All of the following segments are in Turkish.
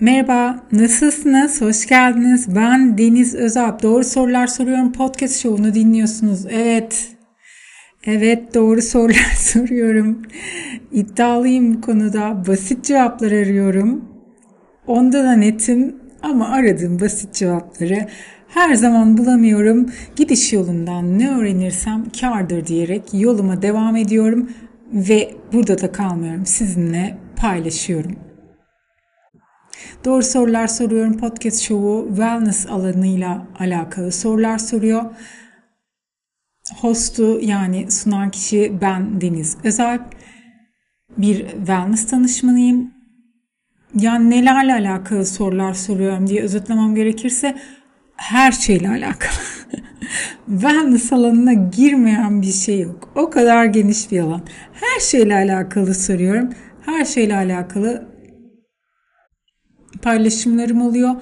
Merhaba, nasılsınız? Hoş geldiniz. Ben Deniz Özalp. Doğru Sorular Soruyorum podcast şovunu dinliyorsunuz. Evet, evet doğru sorular soruyorum. İddialıyım bu konuda. Basit cevaplar arıyorum. Onda da netim ama aradığım basit cevapları her zaman bulamıyorum. Gidiş yolundan ne öğrenirsem kardır diyerek yoluma devam ediyorum ve burada da kalmıyorum. Sizinle paylaşıyorum. Doğru Sorular Soruyorum podcast şovu wellness alanıyla alakalı sorular soruyor. Hostu yani sunan kişi ben Deniz Özel. Bir wellness danışmanıyım. Yani nelerle alakalı sorular soruyorum diye özetlemem gerekirse her şeyle alakalı. wellness alanına girmeyen bir şey yok. O kadar geniş bir alan. Her şeyle alakalı soruyorum. Her şeyle alakalı paylaşımlarım oluyor.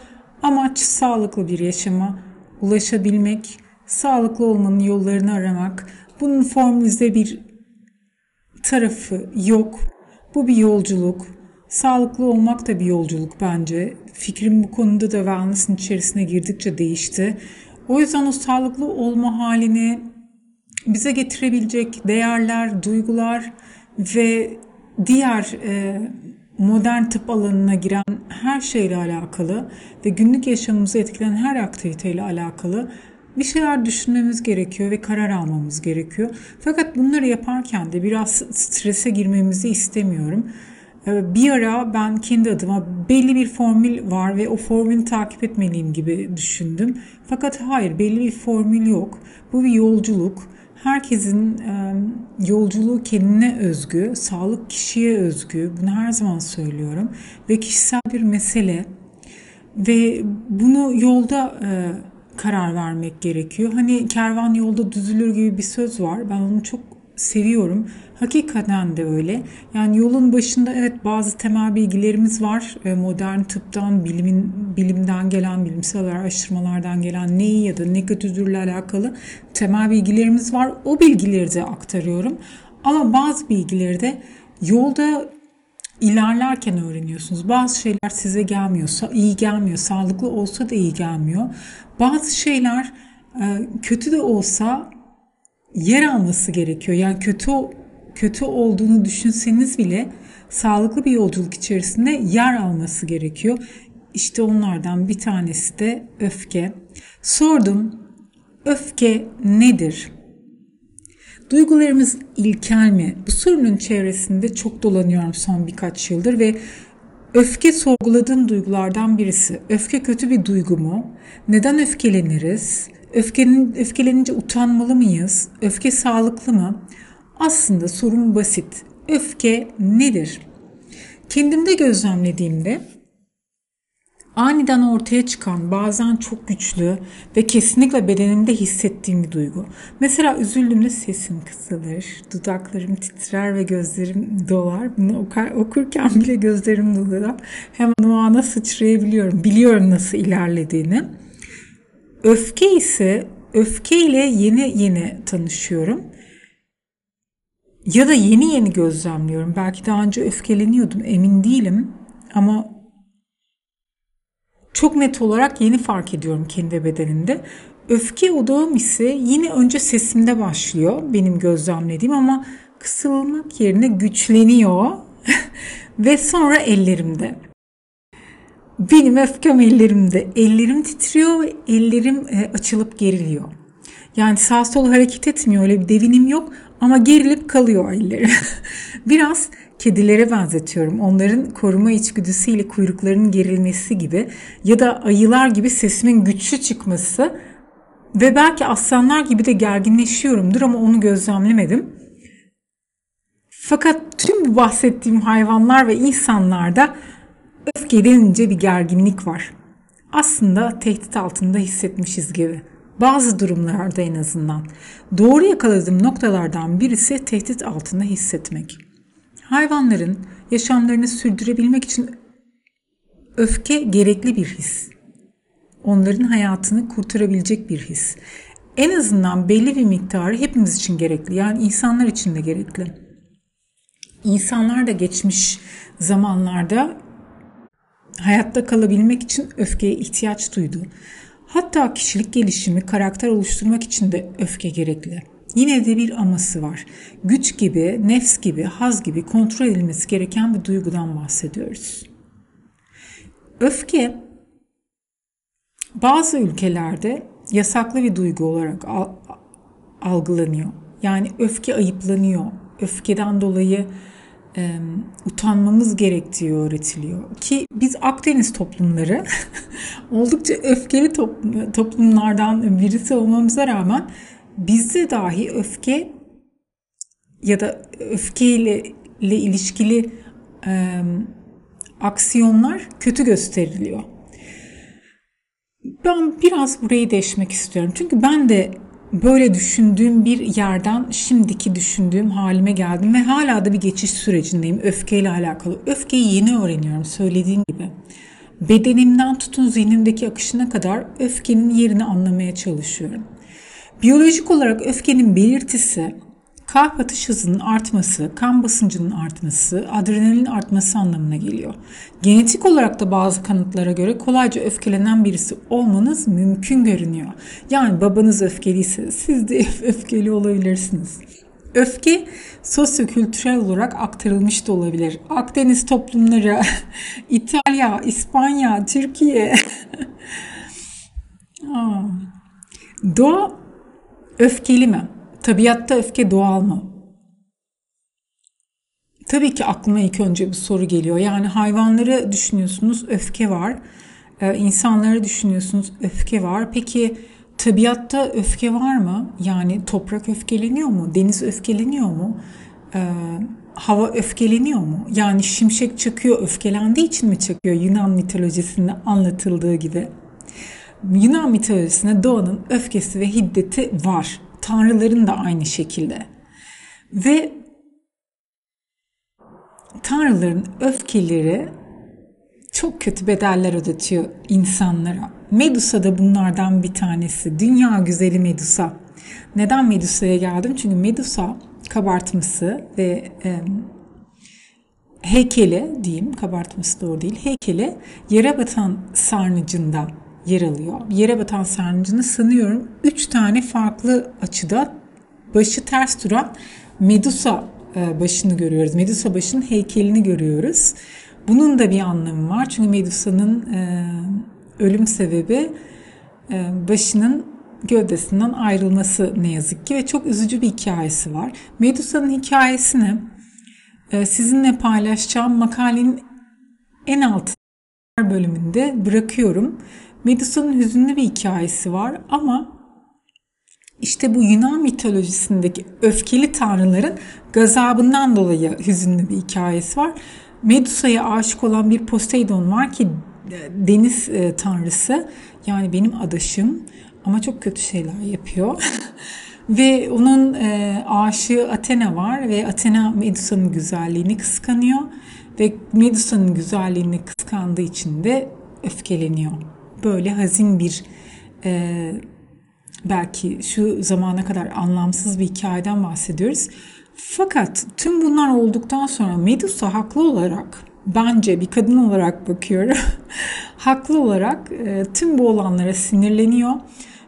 Amaç sağlıklı bir yaşama ulaşabilmek, sağlıklı olmanın yollarını aramak. Bunun formülize bir tarafı yok. Bu bir yolculuk. Sağlıklı olmak da bir yolculuk bence. Fikrim bu konuda da wellness'ın içerisine girdikçe değişti. O yüzden o sağlıklı olma halini bize getirebilecek değerler, duygular ve diğer e, modern tıp alanına giren her şeyle alakalı ve günlük yaşamımızı etkileyen her aktiviteyle alakalı bir şeyler düşünmemiz gerekiyor ve karar almamız gerekiyor. Fakat bunları yaparken de biraz strese girmemizi istemiyorum. Ee, bir ara ben kendi adıma belli bir formül var ve o formülü takip etmeliyim gibi düşündüm. Fakat hayır belli bir formül yok. Bu bir yolculuk Herkesin yolculuğu kendine özgü, sağlık kişiye özgü. Bunu her zaman söylüyorum. Ve kişisel bir mesele. Ve bunu yolda karar vermek gerekiyor. Hani kervan yolda düzülür gibi bir söz var. Ben onu çok seviyorum. Hakikaten de öyle. Yani yolun başında evet bazı temel bilgilerimiz var. Modern tıptan, bilimin bilimden gelen, bilimsel araştırmalardan gelen neyi ya da ne kötüdürle alakalı temel bilgilerimiz var. O bilgileri de aktarıyorum. Ama bazı bilgileri de yolda ilerlerken öğreniyorsunuz. Bazı şeyler size gelmiyorsa iyi gelmiyor. Sağlıklı olsa da iyi gelmiyor. Bazı şeyler e, kötü de olsa yer alması gerekiyor. Yani kötü kötü olduğunu düşünseniz bile sağlıklı bir yolculuk içerisinde yer alması gerekiyor. İşte onlardan bir tanesi de öfke. Sordum, öfke nedir? Duygularımız ilkel mi? Bu sorunun çevresinde çok dolanıyorum son birkaç yıldır ve öfke sorguladığım duygulardan birisi. Öfke kötü bir duygu mu? Neden öfkeleniriz? Öfkenin, öfkelenince utanmalı mıyız? Öfke sağlıklı mı? Aslında sorun basit. Öfke nedir? Kendimde gözlemlediğimde aniden ortaya çıkan bazen çok güçlü ve kesinlikle bedenimde hissettiğim bir duygu. Mesela üzüldüğümde sesim kısılır, dudaklarım titrer ve gözlerim dolar. Bunu okurken bile gözlerim dolar. Hemen o ana sıçrayabiliyorum. Biliyorum nasıl ilerlediğini. Öfke ise öfkeyle yeni yeni tanışıyorum. Ya da yeni yeni gözlemliyorum. Belki daha önce öfkeleniyordum emin değilim. Ama çok net olarak yeni fark ediyorum kendi bedenimde. Öfke odağım ise yine önce sesimde başlıyor benim gözlemlediğim ama kısılmak yerine güçleniyor ve sonra ellerimde. Benim öfkem ellerimde. Ellerim titriyor ve ellerim e, açılıp geriliyor. Yani sağ sol hareket etmiyor öyle bir devinim yok ama gerilip kalıyor ellerim. Biraz kedilere benzetiyorum. Onların koruma içgüdüsüyle kuyruklarının gerilmesi gibi ya da ayılar gibi sesimin güçlü çıkması ve belki aslanlar gibi de gerginleşiyorumdur ama onu gözlemlemedim. Fakat tüm bu bahsettiğim hayvanlar ve insanlarda öfke denince bir gerginlik var. Aslında tehdit altında hissetmişiz gibi. Bazı durumlarda en azından. Doğru yakaladığım noktalardan birisi tehdit altında hissetmek. Hayvanların yaşamlarını sürdürebilmek için öfke gerekli bir his. Onların hayatını kurtarabilecek bir his. En azından belli bir miktarı hepimiz için gerekli. Yani insanlar için de gerekli. İnsanlar da geçmiş zamanlarda hayatta kalabilmek için öfkeye ihtiyaç duydu. Hatta kişilik gelişimi, karakter oluşturmak için de öfke gerekli. Yine de bir aması var. Güç gibi, nefs gibi, haz gibi kontrol edilmesi gereken bir duygudan bahsediyoruz. Öfke bazı ülkelerde yasaklı bir duygu olarak algılanıyor. Yani öfke ayıplanıyor. Öfkeden dolayı e, utanmamız gerektiği öğretiliyor. Ki biz Akdeniz toplumları oldukça öfkeli toplum, toplumlardan birisi olmamıza rağmen bizde dahi öfke ya da öfkeyle ile ilişkili e, aksiyonlar kötü gösteriliyor. Ben biraz burayı değişmek istiyorum. Çünkü ben de böyle düşündüğüm bir yerden şimdiki düşündüğüm halime geldim ve hala da bir geçiş sürecindeyim öfkeyle alakalı. Öfkeyi yeni öğreniyorum söylediğim gibi. Bedenimden tutun zihnimdeki akışına kadar öfkenin yerini anlamaya çalışıyorum. Biyolojik olarak öfkenin belirtisi kalp atış hızının artması, kan basıncının artması, adrenalin artması anlamına geliyor. Genetik olarak da bazı kanıtlara göre kolayca öfkelenen birisi olmanız mümkün görünüyor. Yani babanız öfkeliyse siz de öfkeli olabilirsiniz. Öfke sosyokültürel olarak aktarılmış da olabilir. Akdeniz toplumları, İtalya, İspanya, Türkiye. Doğa öfkeli mi? Tabiatta öfke doğal mı? Tabii ki aklıma ilk önce bir soru geliyor. Yani hayvanları düşünüyorsunuz, öfke var. Ee, insanları düşünüyorsunuz, öfke var. Peki tabiatta öfke var mı? Yani toprak öfkeleniyor mu? Deniz öfkeleniyor mu? Ee, hava öfkeleniyor mu? Yani şimşek çakıyor, öfkelendiği için mi çakıyor? Yunan mitolojisinde anlatıldığı gibi. Yunan mitolojisinde doğanın öfkesi ve hiddeti var. Tanrıların da aynı şekilde. Ve tanrıların öfkeleri çok kötü bedeller ödetiyor insanlara. Medusa da bunlardan bir tanesi. Dünya güzeli Medusa. Neden Medusa'ya geldim? Çünkü Medusa kabartması ve e, heykeli diyeyim, kabartması doğru değil, heykeli yere batan sarnıcında yer alıyor. Yere batan sarnıcını sanıyorum 3 tane farklı açıda başı ters duran Medusa e, başını görüyoruz. Medusa başının heykelini görüyoruz. Bunun da bir anlamı var. Çünkü Medusa'nın e, ölüm sebebi e, başının gövdesinden ayrılması ne yazık ki ve çok üzücü bir hikayesi var. Medusa'nın hikayesini sizinle paylaşacağım makalenin en alt bölümünde bırakıyorum. Medusa'nın hüzünlü bir hikayesi var ama işte bu Yunan mitolojisindeki öfkeli tanrıların gazabından dolayı hüzünlü bir hikayesi var. Medusa'ya aşık olan bir Poseidon var ki e, deniz e, tanrısı yani benim adaşım ama çok kötü şeyler yapıyor. ve onun e, aşığı Athena var ve Athena Medusa'nın güzelliğini kıskanıyor ve Medusa'nın güzelliğini kıskandığı için de öfkeleniyor böyle hazin bir e, belki şu zamana kadar anlamsız bir hikayeden bahsediyoruz. Fakat tüm bunlar olduktan sonra Medusa haklı olarak bence bir kadın olarak bakıyorum. haklı olarak e, tüm bu olanlara sinirleniyor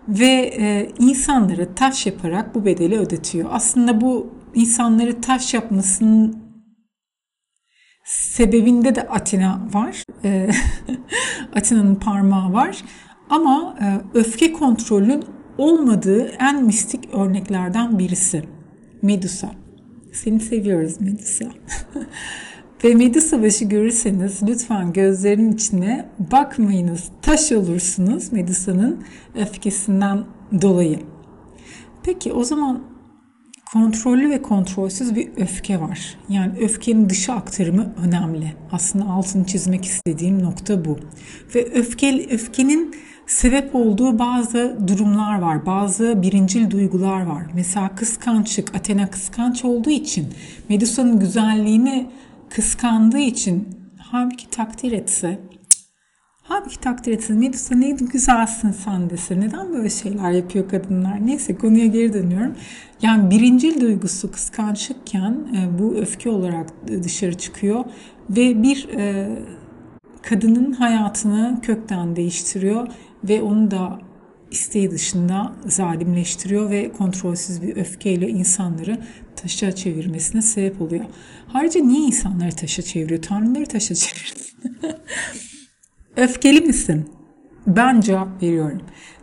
ve e, insanları taş yaparak bu bedeli ödetiyor. Aslında bu insanları taş yapmasının sebebinde de Atina var. E, Atina'nın parmağı var. Ama e, öfke kontrolünün olmadığı en mistik örneklerden birisi. Medusa. Seni seviyoruz Medusa. Ve Medusa başı görürseniz lütfen gözlerinin içine bakmayınız. Taş olursunuz Medusa'nın öfkesinden dolayı. Peki o zaman kontrollü ve kontrolsüz bir öfke var. Yani öfkenin dışa aktarımı önemli. Aslında altını çizmek istediğim nokta bu. Ve öfke, öfkenin sebep olduğu bazı durumlar var. Bazı birincil duygular var. Mesela kıskançlık. Athena kıskanç olduğu için Medusa'nın güzelliğini kıskandığı için halbuki takdir etse Halbuki takdir etsin Medusa neydi güzelsin sen dese. Neden böyle şeyler yapıyor kadınlar? Neyse konuya geri dönüyorum. Yani birincil duygusu kıskançlıkken e, bu öfke olarak dışarı çıkıyor. Ve bir e, kadının hayatını kökten değiştiriyor ve onu da isteği dışında zalimleştiriyor ve kontrolsüz bir öfkeyle insanları taşa çevirmesine sebep oluyor. Ayrıca niye insanları taşa çeviriyor? Tanrıları taşa çevirsin. Öfkeli misin? Ben cevap veriyorum.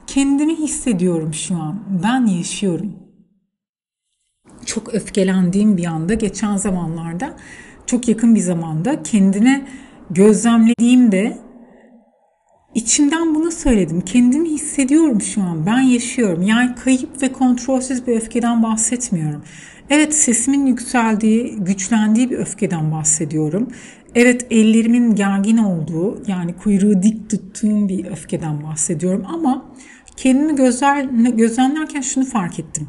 Kendimi hissediyorum şu an. Ben yaşıyorum. Çok öfkelendiğim bir anda geçen zamanlarda çok yakın bir zamanda kendine gözlemlediğimde içimden bunu söyledim. Kendimi hissediyorum şu an. Ben yaşıyorum. Yani kayıp ve kontrolsüz bir öfkeden bahsetmiyorum. Evet sesimin yükseldiği, güçlendiği bir öfkeden bahsediyorum. Evet ellerimin gergin olduğu yani kuyruğu dik tuttuğum bir öfkeden bahsediyorum ama kendimi gözler, gözlemlerken şunu fark ettim.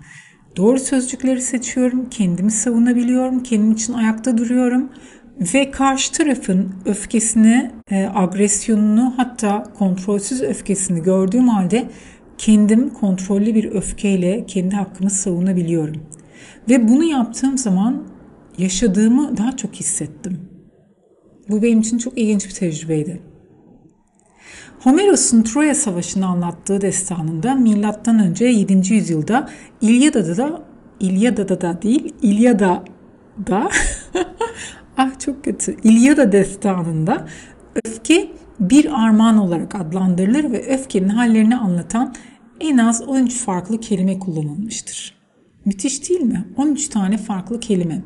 Doğru sözcükleri seçiyorum, kendimi savunabiliyorum, kendim için ayakta duruyorum ve karşı tarafın öfkesini, e, agresyonunu hatta kontrolsüz öfkesini gördüğüm halde kendim kontrollü bir öfkeyle kendi hakkımı savunabiliyorum. Ve bunu yaptığım zaman yaşadığımı daha çok hissettim. Bu benim için çok ilginç bir tecrübeydi. Homeros'un Troya Savaşı'nı anlattığı destanında milattan önce 7. yüzyılda İlyada'da da İlyada'da da değil İlyada'da ah çok kötü İlyada destanında öfke bir armağan olarak adlandırılır ve öfkenin hallerini anlatan en az 13 farklı kelime kullanılmıştır. Müthiş değil mi? 13 tane farklı kelime.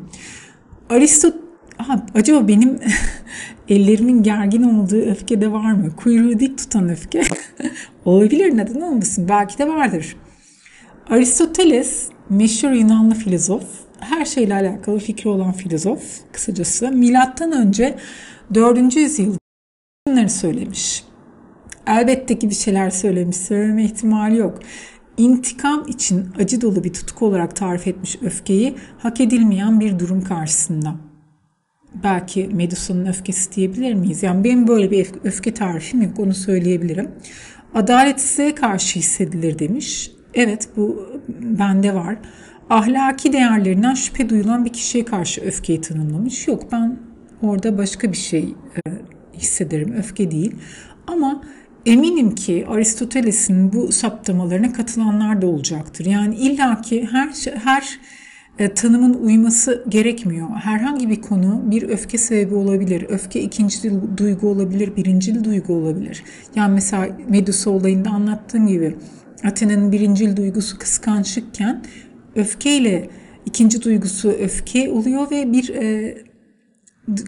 Aristot Aha, acaba benim ellerimin gergin olduğu öfke de var mı? Kuyruğu dik tutan öfke. Olabilir neden olmasın? Belki de vardır. Aristoteles meşhur Yunanlı filozof. Her şeyle alakalı fikri olan filozof kısacası. Milattan önce 4. yüzyılda bunları söylemiş. Elbette ki bir şeyler söylemiş. Söyleme ihtimali yok. İntikam için acı dolu bir tutku olarak tarif etmiş öfkeyi hak edilmeyen bir durum karşısında belki Medusa'nın öfkesi diyebilir miyiz? Yani benim böyle bir öfke tarifim yok onu söyleyebilirim. Adalet size karşı hissedilir demiş. Evet bu bende var. Ahlaki değerlerinden şüphe duyulan bir kişiye karşı öfkeyi tanımlamış. Yok ben orada başka bir şey e, hissederim. Öfke değil. Ama eminim ki Aristoteles'in bu saptamalarına katılanlar da olacaktır. Yani illaki her her e, tanımın uyması gerekmiyor. Herhangi bir konu bir öfke sebebi olabilir. Öfke ikinci duygu olabilir, birincil duygu olabilir. Yani mesela Medusa olayında anlattığım gibi Athena'nın birincil duygusu kıskançlıkken öfkeyle ikinci duygusu öfke oluyor ve bir e,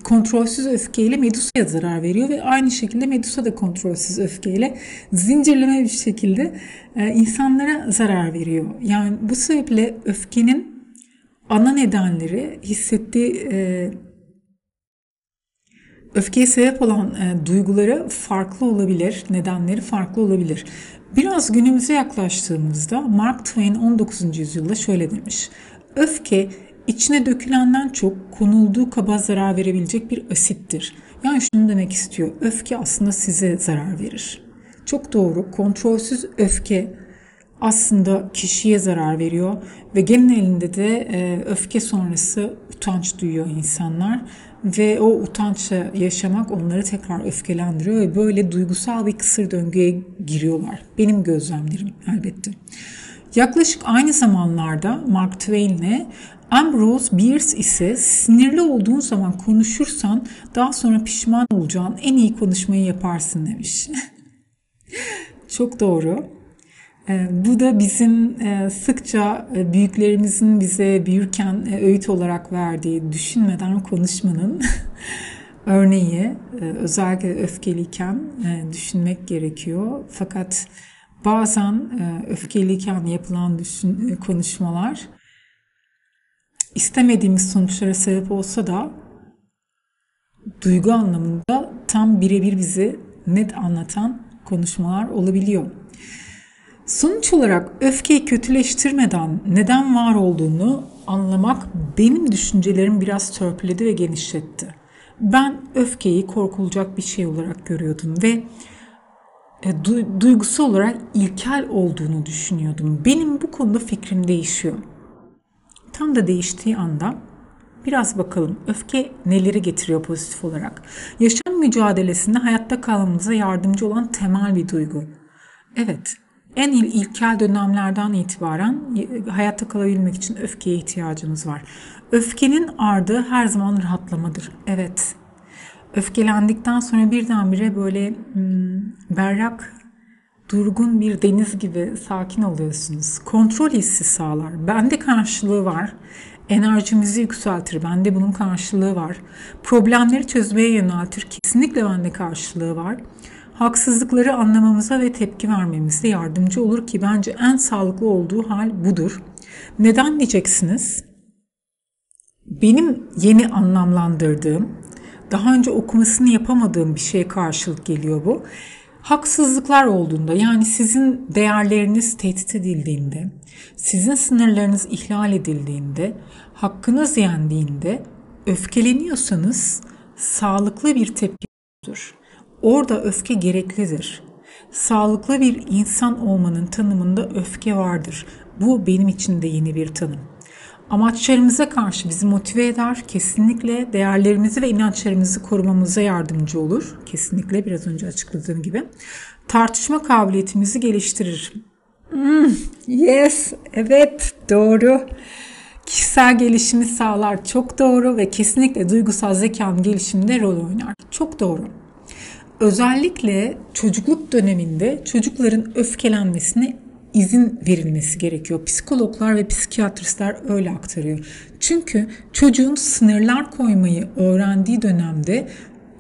kontrolsüz öfkeyle Medusa'ya zarar veriyor ve aynı şekilde Medusa da kontrolsüz öfkeyle zincirleme bir şekilde e, insanlara zarar veriyor. Yani bu sebeple öfkenin ana nedenleri hissettiği e, öfkeye sebep olan e, duyguları farklı olabilir, nedenleri farklı olabilir. Biraz günümüze yaklaştığımızda Mark Twain 19. yüzyılda şöyle demiş. Öfke içine dökülenden çok konulduğu kaba zarar verebilecek bir asittir. Yani şunu demek istiyor. Öfke aslında size zarar verir. Çok doğru. Kontrolsüz öfke aslında kişiye zarar veriyor ve genelinde de e, öfke sonrası utanç duyuyor insanlar ve o utançla yaşamak onları tekrar öfkelendiriyor ve böyle duygusal bir kısır döngüye giriyorlar. Benim gözlemlerim elbette. Yaklaşık aynı zamanlarda Mark Twain'le Ambrose Bierce ise sinirli olduğun zaman konuşursan daha sonra pişman olacağın en iyi konuşmayı yaparsın demiş. Çok doğru. Ee, bu da bizim e, sıkça e, büyüklerimizin bize büyürken e, öğüt olarak verdiği düşünmeden konuşmanın örneği. Özellikle öfkeliyken düşünmek gerekiyor. Fakat bazen öfkeliyken yapılan düşün, konuşmalar istemediğimiz sonuçlara sebep olsa da duygu anlamında tam birebir bizi net anlatan konuşmalar olabiliyor. Sonuç olarak öfkeyi kötüleştirmeden neden var olduğunu anlamak benim düşüncelerimi biraz törpüledi ve genişletti. Ben öfkeyi korkulacak bir şey olarak görüyordum ve e, duygusu olarak ilkel olduğunu düşünüyordum. Benim bu konuda fikrim değişiyor. Tam da değiştiği anda Biraz bakalım öfke neleri getiriyor pozitif olarak. Yaşam mücadelesinde hayatta kalmamıza yardımcı olan temel bir duygu. Evet, en il ilkel dönemlerden itibaren hayatta kalabilmek için öfkeye ihtiyacımız var. Öfkenin ardı her zaman rahatlamadır. Evet, öfkelendikten sonra birdenbire böyle hmm, berrak, durgun bir deniz gibi sakin oluyorsunuz. Kontrol hissi sağlar. Bende karşılığı var. Enerjimizi yükseltir. Bende bunun karşılığı var. Problemleri çözmeye yöneltir. Kesinlikle bende karşılığı var. Haksızlıkları anlamamıza ve tepki vermemize yardımcı olur ki bence en sağlıklı olduğu hal budur. Neden diyeceksiniz? Benim yeni anlamlandırdığım, daha önce okumasını yapamadığım bir şeye karşılık geliyor bu. Haksızlıklar olduğunda yani sizin değerleriniz tehdit edildiğinde, sizin sınırlarınız ihlal edildiğinde, hakkınız yendiğinde öfkeleniyorsanız sağlıklı bir tepkidir. Orada öfke gereklidir. Sağlıklı bir insan olmanın tanımında öfke vardır. Bu benim için de yeni bir tanım amaçlarımıza karşı bizi motive eder. Kesinlikle değerlerimizi ve inançlarımızı korumamıza yardımcı olur. Kesinlikle biraz önce açıkladığım gibi. Tartışma kabiliyetimizi geliştirir. Hmm, yes, evet, doğru. Kişisel gelişimi sağlar. Çok doğru ve kesinlikle duygusal zekanın gelişiminde rol oynar. Çok doğru. Özellikle çocukluk döneminde çocukların öfkelenmesini izin verilmesi gerekiyor. Psikologlar ve psikiyatristler öyle aktarıyor. Çünkü çocuğun sınırlar koymayı öğrendiği dönemde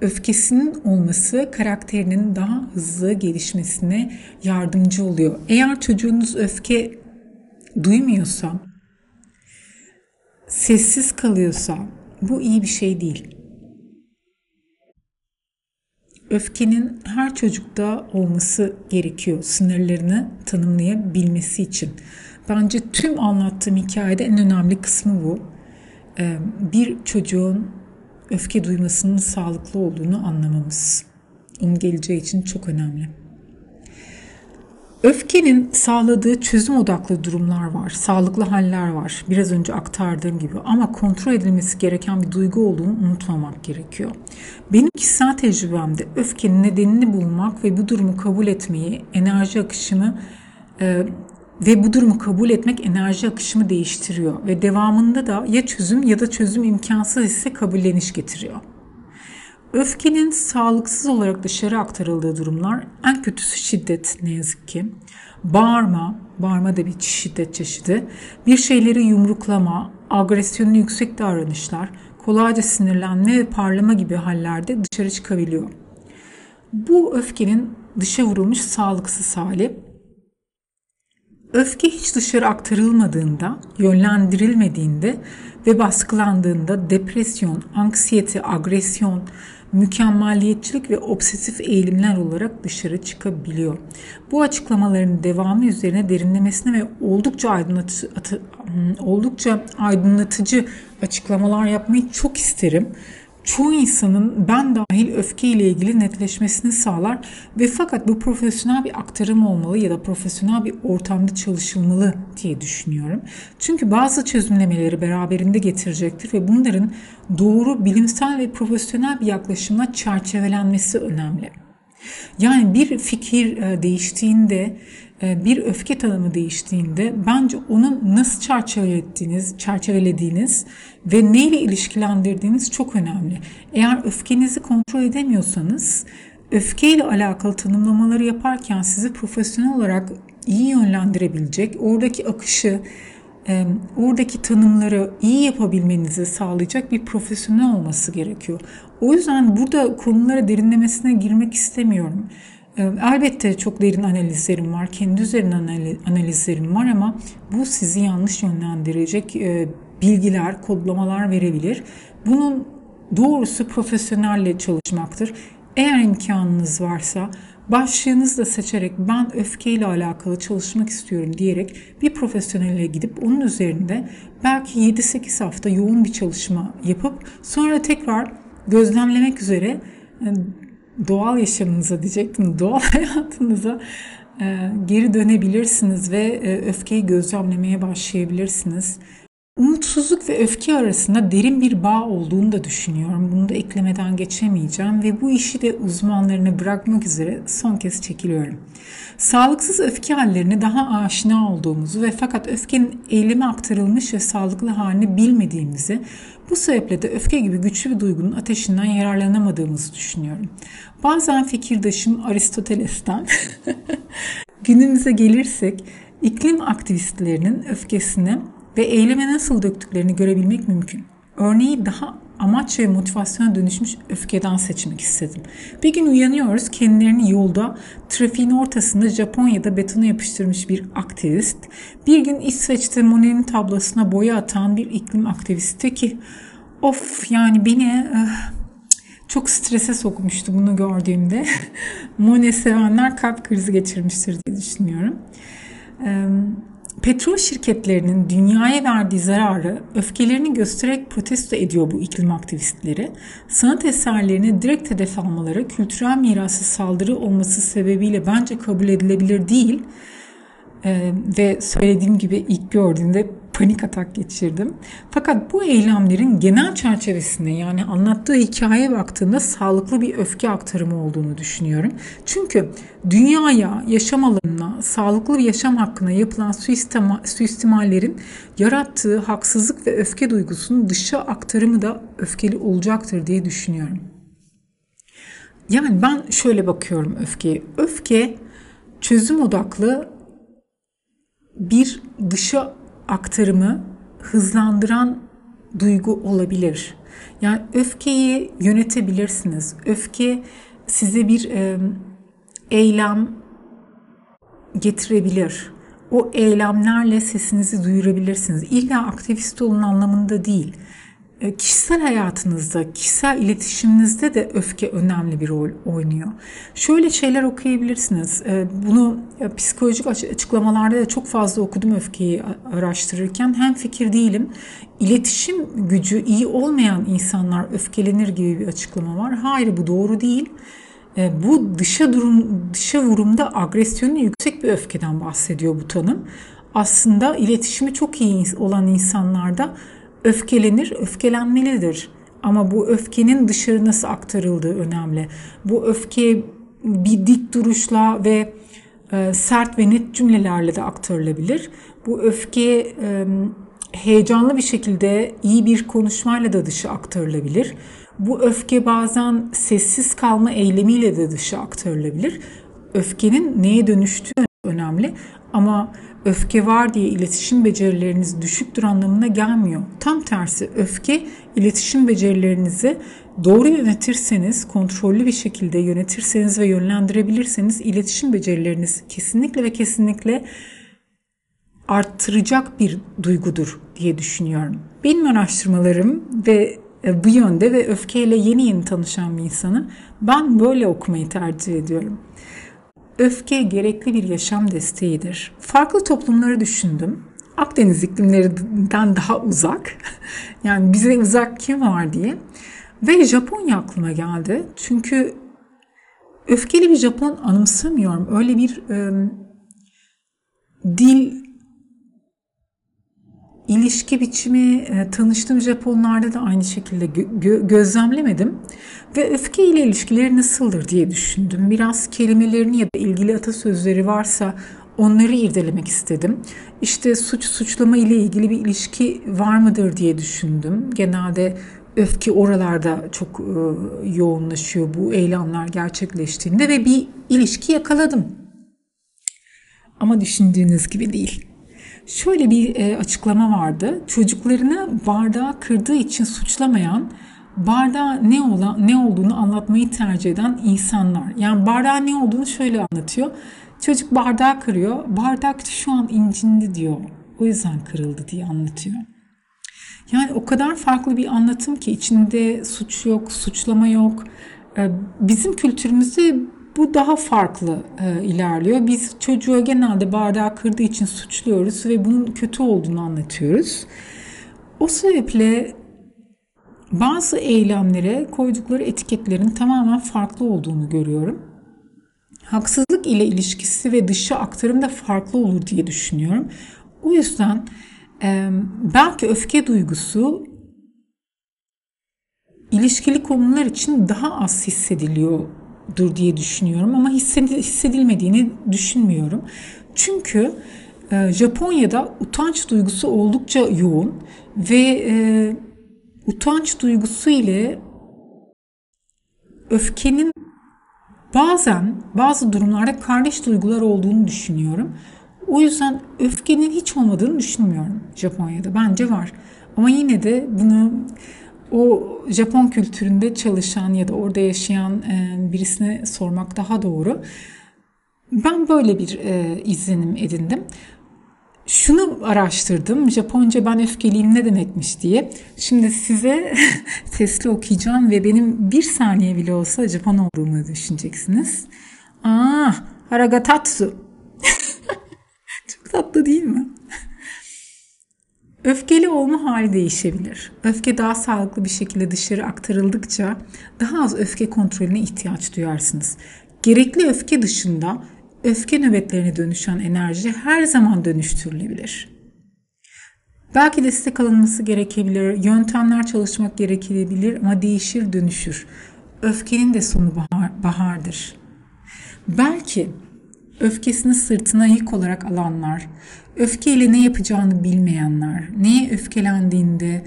öfkesinin olması karakterinin daha hızlı gelişmesine yardımcı oluyor. Eğer çocuğunuz öfke duymuyorsa, sessiz kalıyorsa bu iyi bir şey değil. Öfkenin her çocukta olması gerekiyor sınırlarını tanımlayabilmesi için. Bence tüm anlattığım hikayede en önemli kısmı bu. Ee, bir çocuğun öfke duymasının sağlıklı olduğunu anlamamız. Onun geleceği için çok önemli. Öfkenin sağladığı çözüm odaklı durumlar var, sağlıklı haller var. Biraz önce aktardığım gibi ama kontrol edilmesi gereken bir duygu olduğunu unutmamak gerekiyor. Benim kişisel tecrübemde öfkenin nedenini bulmak ve bu durumu kabul etmeyi, enerji akışımı e, ve bu durumu kabul etmek enerji akışımı değiştiriyor ve devamında da ya çözüm ya da çözüm imkansız ise kabulleniş getiriyor. Öfkenin sağlıksız olarak dışarı aktarıldığı durumlar en kötüsü şiddet ne yazık ki. Bağırma, bağırma da bir şiddet çeşidi. Bir şeyleri yumruklama, agresyonlu yüksek davranışlar, kolayca sinirlenme ve parlama gibi hallerde dışarı çıkabiliyor. Bu öfkenin dışa vurulmuş sağlıksız hali. Öfke hiç dışarı aktarılmadığında, yönlendirilmediğinde ve baskılandığında depresyon, anksiyete, agresyon, mükemmelliyetçilik ve obsesif eğilimler olarak dışarı çıkabiliyor. Bu açıklamaların devamı üzerine derinlemesine ve oldukça aydınlatıcı, oldukça aydınlatıcı açıklamalar yapmayı çok isterim çoğu insanın ben dahil öfke ile ilgili netleşmesini sağlar ve fakat bu profesyonel bir aktarım olmalı ya da profesyonel bir ortamda çalışılmalı diye düşünüyorum. Çünkü bazı çözümlemeleri beraberinde getirecektir ve bunların doğru bilimsel ve profesyonel bir yaklaşımla çerçevelenmesi önemli. Yani bir fikir e, değiştiğinde e, bir öfke tanımı değiştiğinde bence onu nasıl çerçevelediğiniz, çerçevelediğiniz ve neyle ilişkilendirdiğiniz çok önemli. Eğer öfkenizi kontrol edemiyorsanız öfkeyle alakalı tanımlamaları yaparken sizi profesyonel olarak iyi yönlendirebilecek, oradaki akışı, oradaki tanımları iyi yapabilmenizi sağlayacak bir profesyonel olması gerekiyor. O yüzden burada konulara derinlemesine girmek istemiyorum. Elbette çok derin analizlerim var, kendi üzerine analizlerim var ama bu sizi yanlış yönlendirecek e, bilgiler, kodlamalar verebilir. Bunun doğrusu profesyonelle çalışmaktır. Eğer imkanınız varsa başlığınızı da seçerek ben öfkeyle alakalı çalışmak istiyorum diyerek bir profesyonelle gidip onun üzerinde belki 7-8 hafta yoğun bir çalışma yapıp sonra tekrar gözlemlemek üzere e, doğal yaşamınıza diyecektim, doğal hayatınıza e, geri dönebilirsiniz ve e, öfkeyi gözlemlemeye başlayabilirsiniz. Umutsuzluk ve öfke arasında derin bir bağ olduğunu da düşünüyorum. Bunu da eklemeden geçemeyeceğim ve bu işi de uzmanlarına bırakmak üzere son kez çekiliyorum. Sağlıksız öfke hallerine daha aşina olduğumuzu ve fakat öfkenin eyleme aktarılmış ve sağlıklı halini bilmediğimizi, bu sebeple de öfke gibi güçlü bir duygunun ateşinden yararlanamadığımızı düşünüyorum. Bazen fikirdaşım Aristoteles'ten günümüze gelirsek iklim aktivistlerinin öfkesini ve eyleme nasıl döktüklerini görebilmek mümkün. Örneği daha amaç ve motivasyona dönüşmüş öfkeden seçmek istedim. Bir gün uyanıyoruz kendilerini yolda trafiğin ortasında Japonya'da betona yapıştırmış bir aktivist. Bir gün İsveç'te Monet'in tablosuna boya atan bir iklim aktivisti ki of yani beni uh, çok strese sokmuştu bunu gördüğümde. Monet sevenler kalp krizi geçirmiştir diye düşünüyorum. Petrol şirketlerinin dünyaya verdiği zararı öfkelerini göstererek protesto ediyor bu iklim aktivistleri. Sanat eserlerini direkt hedef almaları kültürel mirası saldırı olması sebebiyle bence kabul edilebilir değil. Ee, ve söylediğim gibi ilk gördüğümde panik atak geçirdim. Fakat bu eylemlerin genel çerçevesinde yani anlattığı hikayeye baktığımda sağlıklı bir öfke aktarımı olduğunu düşünüyorum. Çünkü dünyaya, yaşam alanına, sağlıklı bir yaşam hakkına yapılan suistima, suistimallerin yarattığı haksızlık ve öfke duygusunun dışa aktarımı da öfkeli olacaktır diye düşünüyorum. Yani ben şöyle bakıyorum öfkeye. Öfke çözüm odaklı bir dışa aktarımı hızlandıran duygu olabilir. Yani öfkeyi yönetebilirsiniz. Öfke size bir e, eylem getirebilir. O eylemlerle sesinizi duyurabilirsiniz. İlla aktivist olun anlamında değil. E, kişisel hayatınızda, kişisel iletişiminizde de öfke önemli bir rol oynuyor. Şöyle şeyler okuyabilirsiniz. E, bunu e, psikolojik açıklamalarda da çok fazla okudum öfkeyi araştırırken. Hem fikir değilim. İletişim gücü iyi olmayan insanlar öfkelenir gibi bir açıklama var. Hayır bu doğru değil. Bu dışa durum dışa vurumda agresyonu yüksek bir öfkeden bahsediyor bu tanım. Aslında iletişimi çok iyi olan insanlarda öfkelenir, öfkelenmelidir. Ama bu öfkenin dışarı nasıl aktarıldığı önemli. Bu öfke bir dik duruşla ve e, sert ve net cümlelerle de aktarılabilir. Bu öfke e, heyecanlı bir şekilde iyi bir konuşmayla da dışa aktarılabilir. Bu öfke bazen sessiz kalma eylemiyle de dışa aktarılabilir. Öfkenin neye dönüştüğü önemli ama öfke var diye iletişim becerileriniz düşüktür anlamına gelmiyor. Tam tersi öfke iletişim becerilerinizi doğru yönetirseniz, kontrollü bir şekilde yönetirseniz ve yönlendirebilirseniz iletişim becerileriniz kesinlikle ve kesinlikle arttıracak bir duygudur diye düşünüyorum. Benim araştırmalarım ve e, bu yönde ve öfkeyle yeni yeni tanışan bir insanı ben böyle okumayı tercih ediyorum. Öfke gerekli bir yaşam desteğidir. Farklı toplumları düşündüm. Akdeniz iklimlerinden daha uzak. yani bize uzak kim var diye. Ve Japonya aklıma geldi. Çünkü öfkeli bir Japon anımsamıyorum. Öyle bir e, dil ilişki biçimi e, tanıştığım Japonlarda da aynı şekilde gö- gözlemlemedim. Ve öfke ile ilişkileri nasıldır diye düşündüm. Biraz kelimelerini ya da ilgili atasözleri varsa onları irdelemek istedim. İşte suç suçlama ile ilgili bir ilişki var mıdır diye düşündüm. Genelde öfke oralarda çok e, yoğunlaşıyor bu eylemler gerçekleştiğinde ve bir ilişki yakaladım. Ama düşündüğünüz gibi değil. Şöyle bir e, açıklama vardı. Çocuklarını bardağı kırdığı için suçlamayan, bardağı ne olan ne olduğunu anlatmayı tercih eden insanlar. Yani bardağı ne olduğunu şöyle anlatıyor. Çocuk bardağı kırıyor. Bardak şu an incindi diyor. O yüzden kırıldı diye anlatıyor. Yani o kadar farklı bir anlatım ki içinde suç yok, suçlama yok. E, bizim kültürümüzde bu daha farklı e, ilerliyor. Biz çocuğu genelde bardağı kırdığı için suçluyoruz ve bunun kötü olduğunu anlatıyoruz. O sebeple bazı eylemlere koydukları etiketlerin tamamen farklı olduğunu görüyorum. Haksızlık ile ilişkisi ve dışı aktarım da farklı olur diye düşünüyorum. O yüzden Ee, belki öfke duygusu ilişkili konular için daha az hissediliyordur diye düşünüyorum ama hissedilmediğini düşünmüyorum. Çünkü e, Japonya'da utanç duygusu oldukça yoğun ve e, utanç duygusu ile öfkenin bazen bazı durumlarda kardeş duygular olduğunu düşünüyorum. O yüzden öfkenin hiç olmadığını düşünmüyorum Japonya'da. Bence var. Ama yine de bunu o Japon kültüründe çalışan ya da orada yaşayan e, birisine sormak daha doğru. Ben böyle bir e, izlenim edindim. Şunu araştırdım. Japonca ben öfkeliyim ne demekmiş diye. Şimdi size sesli okuyacağım ve benim bir saniye bile olsa Japon olduğumu düşüneceksiniz. Aa, haragatatsu. Çok tatlı değil mi? Öfkeli olma hali değişebilir. Öfke daha sağlıklı bir şekilde dışarı aktarıldıkça daha az öfke kontrolüne ihtiyaç duyarsınız. Gerekli öfke dışında öfke nöbetlerine dönüşen enerji her zaman dönüştürülebilir. Belki destek alınması gerekebilir, yöntemler çalışmak gerekebilir ama değişir dönüşür. Öfkenin de sonu bahar, bahardır. Belki öfkesini sırtına yük olarak alanlar, öfkeyle ne yapacağını bilmeyenler, neye öfkelendiğinde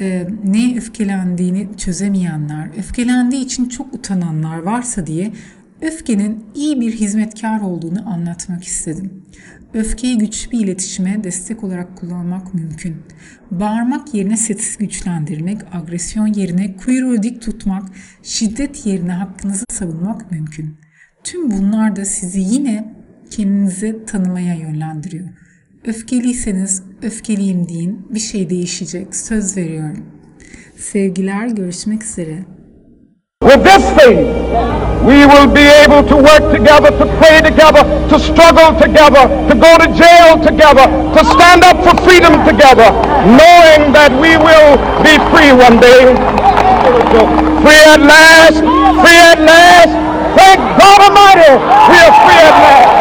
e, neye öfkelendiğini çözemeyenler, öfkelendiği için çok utananlar varsa diye öfkenin iyi bir hizmetkar olduğunu anlatmak istedim. Öfkeyi güçlü bir iletişime destek olarak kullanmak mümkün. Bağırmak yerine sesi güçlendirmek, agresyon yerine kuyruğu dik tutmak, şiddet yerine hakkınızı savunmak mümkün. Tüm bunlar da sizi yine kendinizi tanımaya yönlendiriyor. Öfkeliyseniz öfkeliyim deyin. Bir şey değişecek. Söz veriyorum. Sevgiler, görüşmek üzere. With this thing, we will be able to work together, to pray together, to struggle together, to go to jail together, to stand up for freedom together, knowing that we will be free one day. Free at last, free at last. Thank God Almighty, we are free at last.